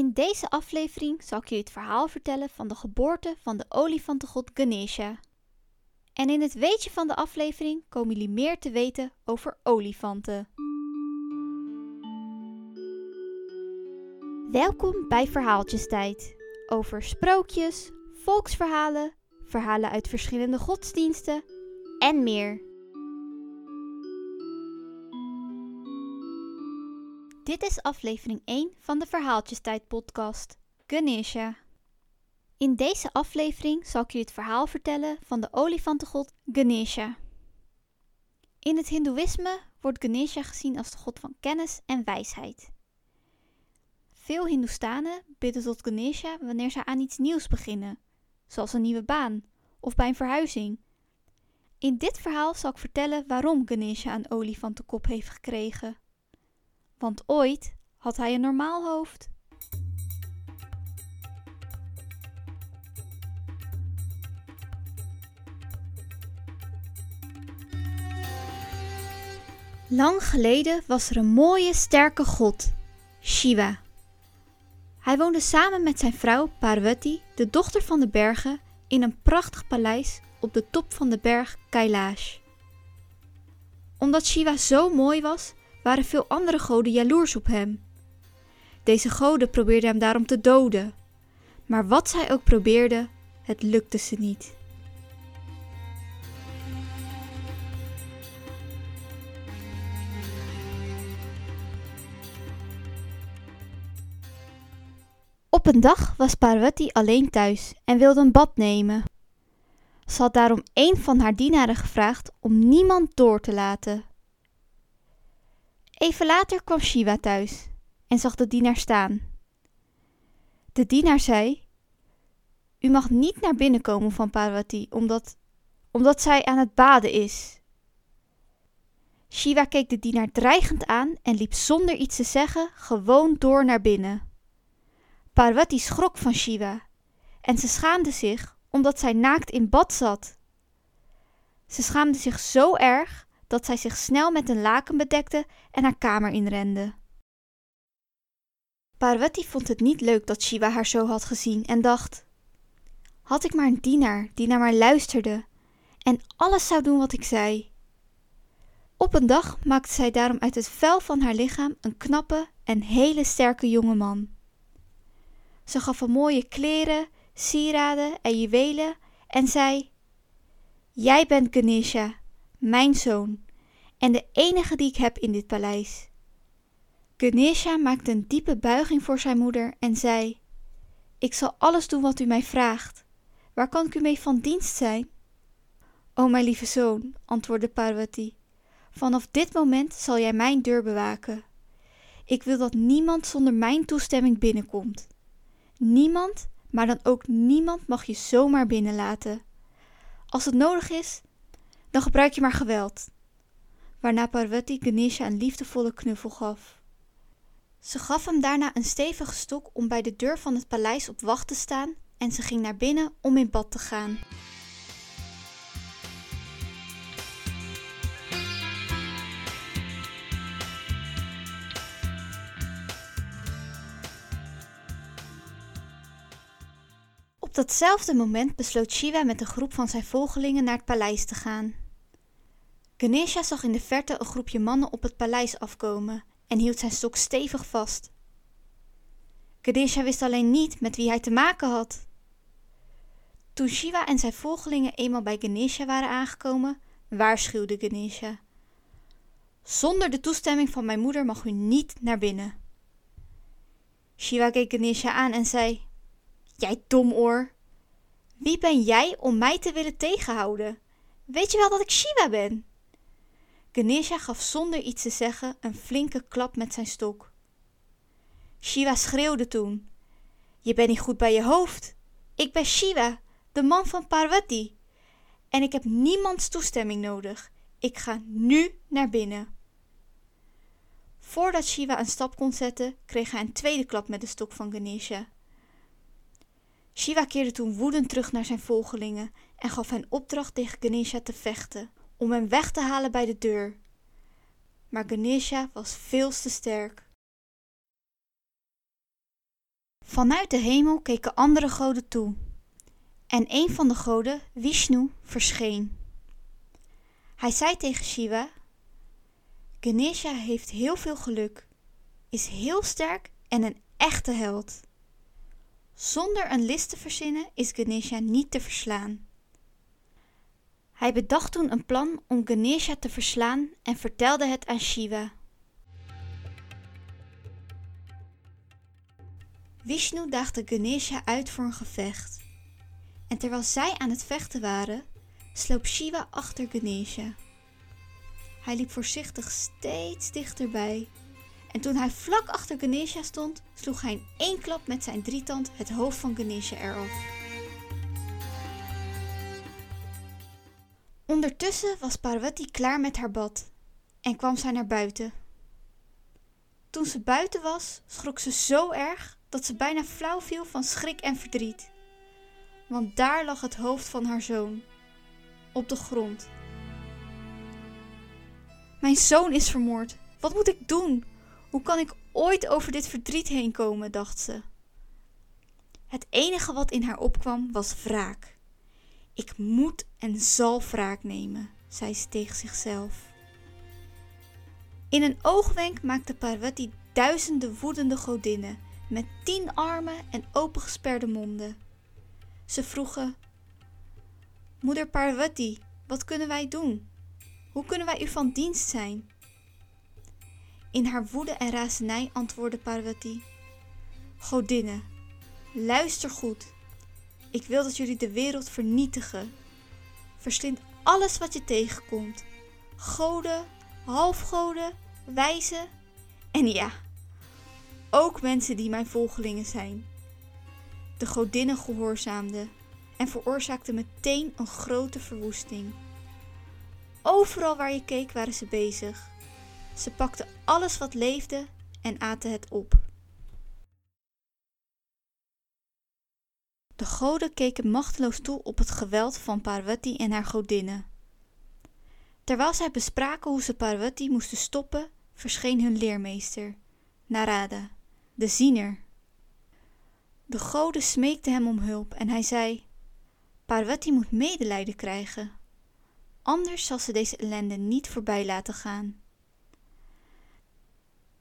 In deze aflevering zal ik je het verhaal vertellen van de geboorte van de olifantengod Ganesha. En in het weetje van de aflevering komen jullie meer te weten over olifanten. Welkom bij Verhaaltjestijd. Over sprookjes, volksverhalen, verhalen uit verschillende godsdiensten en meer. Dit is aflevering 1 van de Verhaaltjestijd podcast, Ganesha. In deze aflevering zal ik je het verhaal vertellen van de olifantengod Ganesha. In het hindoeïsme wordt Ganesha gezien als de god van kennis en wijsheid. Veel hindoestanen bidden tot Ganesha wanneer ze aan iets nieuws beginnen, zoals een nieuwe baan of bij een verhuizing. In dit verhaal zal ik vertellen waarom Ganesha een olifantenkop heeft gekregen. Want ooit had hij een normaal hoofd. Lang geleden was er een mooie, sterke god, Shiva. Hij woonde samen met zijn vrouw Parvati, de dochter van de bergen, in een prachtig paleis op de top van de berg Kailash. Omdat Shiva zo mooi was, waren veel andere goden jaloers op hem. Deze goden probeerden hem daarom te doden. Maar wat zij ook probeerden, het lukte ze niet. Op een dag was Parvati alleen thuis en wilde een bad nemen. Ze had daarom een van haar dienaren gevraagd om niemand door te laten. Even later kwam Shiva thuis en zag de dienaar staan. De dienaar zei: U mag niet naar binnen komen van Parvati, omdat, omdat zij aan het baden is. Shiva keek de dienaar dreigend aan en liep zonder iets te zeggen gewoon door naar binnen. Parvati schrok van Shiva en ze schaamde zich omdat zij naakt in bad zat. Ze schaamde zich zo erg dat zij zich snel met een laken bedekte en haar kamer inrende. Parvati vond het niet leuk dat Shiva haar zo had gezien en dacht: Had ik maar een dienaar die naar mij luisterde en alles zou doen wat ik zei. Op een dag maakte zij daarom uit het vel van haar lichaam een knappe en hele sterke jonge man. Ze gaf hem mooie kleren, sieraden en juwelen en zei: Jij bent Ganesha, mijn zoon, en de enige die ik heb in dit paleis. Ganesha maakte een diepe buiging voor zijn moeder en zei: Ik zal alles doen wat u mij vraagt. Waar kan ik u mee van dienst zijn? O mijn lieve zoon, antwoordde Parvati, vanaf dit moment zal jij mijn deur bewaken. Ik wil dat niemand zonder mijn toestemming binnenkomt. Niemand, maar dan ook niemand mag je zomaar binnenlaten. Als het nodig is, dan gebruik je maar geweld. Waarna Parvati Ganesha een liefdevolle knuffel gaf. Ze gaf hem daarna een stevige stok om bij de deur van het paleis op wacht te staan en ze ging naar binnen om in bad te gaan. Op datzelfde moment besloot Shiva met een groep van zijn volgelingen naar het paleis te gaan. Ganesha zag in de verte een groepje mannen op het paleis afkomen en hield zijn stok stevig vast. Ganesha wist alleen niet met wie hij te maken had. Toen Shiva en zijn volgelingen eenmaal bij Ganesha waren aangekomen, waarschuwde Ganesha. Zonder de toestemming van mijn moeder mag u niet naar binnen. Shiva keek Ganesha aan en zei: Jij domoor! Wie ben jij om mij te willen tegenhouden? Weet je wel dat ik Shiva ben? Ganesha gaf zonder iets te zeggen een flinke klap met zijn stok. Shiva schreeuwde toen: Je bent niet goed bij je hoofd. Ik ben Shiva, de man van Parvati. En ik heb niemands toestemming nodig. Ik ga nu naar binnen. Voordat Shiva een stap kon zetten, kreeg hij een tweede klap met de stok van Ganesha. Shiva keerde toen woedend terug naar zijn volgelingen en gaf hen opdracht tegen Ganesha te vechten, om hem weg te halen bij de deur. Maar Ganesha was veel te sterk. Vanuit de hemel keken andere goden toe. En een van de goden, Vishnu, verscheen. Hij zei tegen Shiva: Ganesha heeft heel veel geluk, is heel sterk en een echte held. Zonder een list te verzinnen is Ganesha niet te verslaan. Hij bedacht toen een plan om Ganesha te verslaan en vertelde het aan Shiva. Vishnu daagde Ganesha uit voor een gevecht. En terwijl zij aan het vechten waren, sloop Shiva achter Ganesha. Hij liep voorzichtig steeds dichterbij. En toen hij vlak achter Ganesha stond, sloeg hij in één klap met zijn drietand het hoofd van Ganesha eraf. Ondertussen was Parvati klaar met haar bad en kwam zij naar buiten. Toen ze buiten was, schrok ze zo erg dat ze bijna flauw viel van schrik en verdriet. Want daar lag het hoofd van haar zoon, op de grond. Mijn zoon is vermoord. Wat moet ik doen? Hoe kan ik ooit over dit verdriet heen komen? dacht ze. Het enige wat in haar opkwam was wraak. Ik moet en zal wraak nemen, zei ze tegen zichzelf. In een oogwenk maakte Parvati duizenden woedende godinnen met tien armen en opengesperde monden. Ze vroegen: Moeder Parvati, wat kunnen wij doen? Hoe kunnen wij u van dienst zijn? In haar woede en razernij antwoordde Parvati: Godinnen, luister goed. Ik wil dat jullie de wereld vernietigen. Verslind alles wat je tegenkomt: goden, halfgoden, wijzen en ja, ook mensen die mijn volgelingen zijn. De godinnen gehoorzaamden en veroorzaakten meteen een grote verwoesting. Overal waar je keek waren ze bezig. Ze pakten alles wat leefde en aten het op. De goden keken machteloos toe op het geweld van Parvati en haar godinnen. Terwijl zij bespraken hoe ze Parvati moesten stoppen, verscheen hun leermeester, Narada de ziener. De goden smeekten hem om hulp en hij zei: Parvati moet medelijden krijgen, anders zal ze deze ellende niet voorbij laten gaan.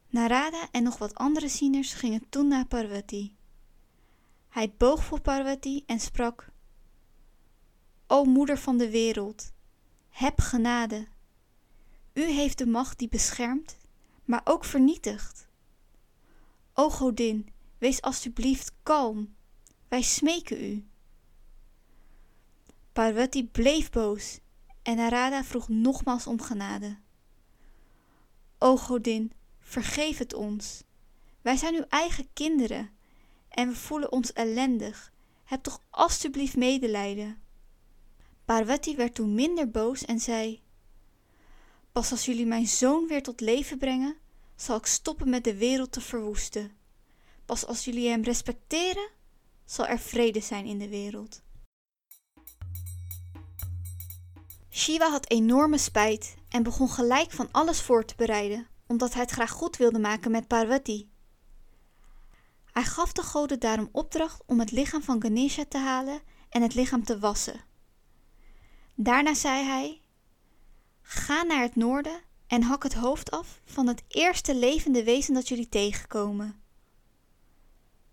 Narada en nog wat andere zieners gingen toen naar Parvati. Hij boog voor Parvati en sprak: O moeder van de wereld, heb genade. U heeft de macht die beschermt, maar ook vernietigt. O godin, wees alstublieft kalm. Wij smeken u. Parvati bleef boos en Narada vroeg nogmaals om genade. O godin, vergeef het ons. Wij zijn uw eigen kinderen en we voelen ons ellendig. Heb toch alstublieft medelijden. Parvati werd toen minder boos en zei: Pas als jullie mijn zoon weer tot leven brengen, zal ik stoppen met de wereld te verwoesten. Pas als jullie hem respecteren, zal er vrede zijn in de wereld. Shiva had enorme spijt en begon gelijk van alles voor te bereiden, omdat hij het graag goed wilde maken met Parvati. Hij gaf de goden daarom opdracht om het lichaam van Ganesha te halen en het lichaam te wassen. Daarna zei hij: Ga naar het noorden en hak het hoofd af van het eerste levende wezen dat jullie tegenkomen.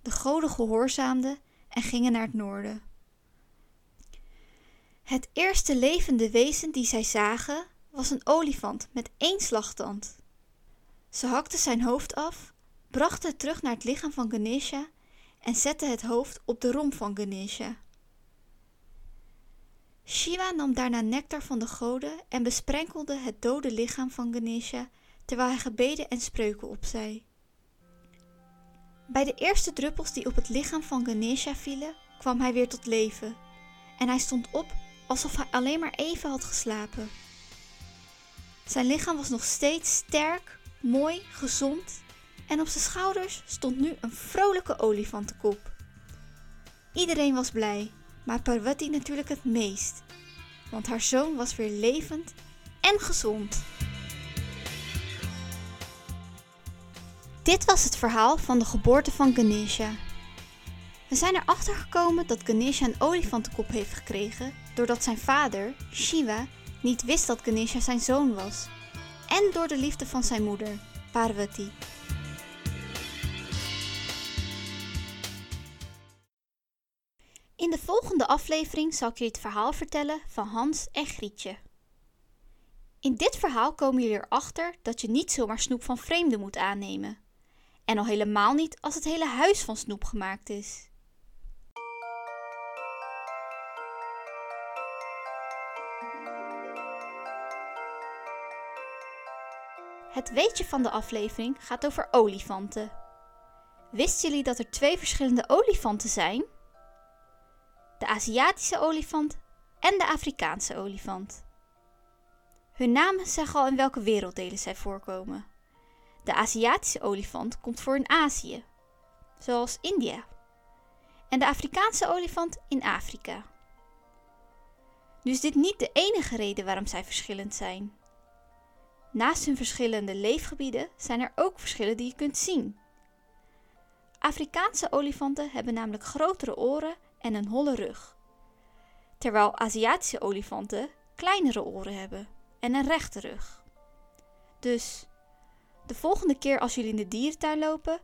De goden gehoorzaamden en gingen naar het noorden. Het eerste levende wezen die zij zagen was een olifant met één slagtand. Ze hakten zijn hoofd af, brachten het terug naar het lichaam van Ganesha en zetten het hoofd op de romp van Ganesha. Shiva nam daarna nectar van de goden en besprenkelde het dode lichaam van Ganesha terwijl hij gebeden en spreuken opzei. Bij de eerste druppels die op het lichaam van Ganesha vielen, kwam hij weer tot leven en hij stond op alsof hij alleen maar even had geslapen. Zijn lichaam was nog steeds sterk, mooi, gezond en op zijn schouders stond nu een vrolijke olifantenkop. Iedereen was blij, maar Parvati natuurlijk het meest, want haar zoon was weer levend en gezond. Dit was het verhaal van de geboorte van Ganesha. We zijn erachter gekomen dat Ganesha een olifantenkop heeft gekregen doordat zijn vader, Shiva, niet wist dat Ganesha zijn zoon was. En door de liefde van zijn moeder, Parvati. In de volgende aflevering zal ik je het verhaal vertellen van Hans en Grietje. In dit verhaal komen jullie erachter dat je niet zomaar snoep van vreemden moet aannemen. En al helemaal niet als het hele huis van snoep gemaakt is. Het weetje van de aflevering gaat over olifanten. Wisten jullie dat er twee verschillende olifanten zijn? De Aziatische olifant en de Afrikaanse olifant. Hun namen zeggen al in welke werelddelen zij voorkomen. De Aziatische olifant komt voor in Azië, zoals India. En de Afrikaanse olifant in Afrika. Nu is dit niet de enige reden waarom zij verschillend zijn. Naast hun verschillende leefgebieden zijn er ook verschillen die je kunt zien. Afrikaanse olifanten hebben namelijk grotere oren en een holle rug, terwijl Aziatische olifanten kleinere oren hebben en een rechte rug. Dus de volgende keer als jullie in de dierentuin lopen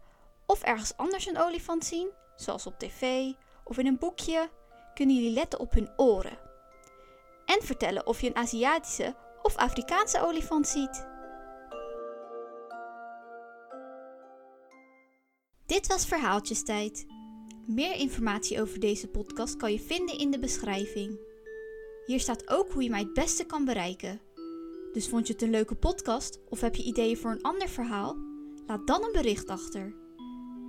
of ergens anders een olifant zien, zoals op tv of in een boekje, kunnen jullie letten op hun oren. En vertellen of je een Aziatische of Afrikaanse olifant ziet. Dit was Verhaaltjestijd. Meer informatie over deze podcast kan je vinden in de beschrijving. Hier staat ook hoe je mij het beste kan bereiken. Dus vond je het een leuke podcast of heb je ideeën voor een ander verhaal? Laat dan een bericht achter.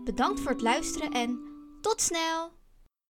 Bedankt voor het luisteren en tot snel!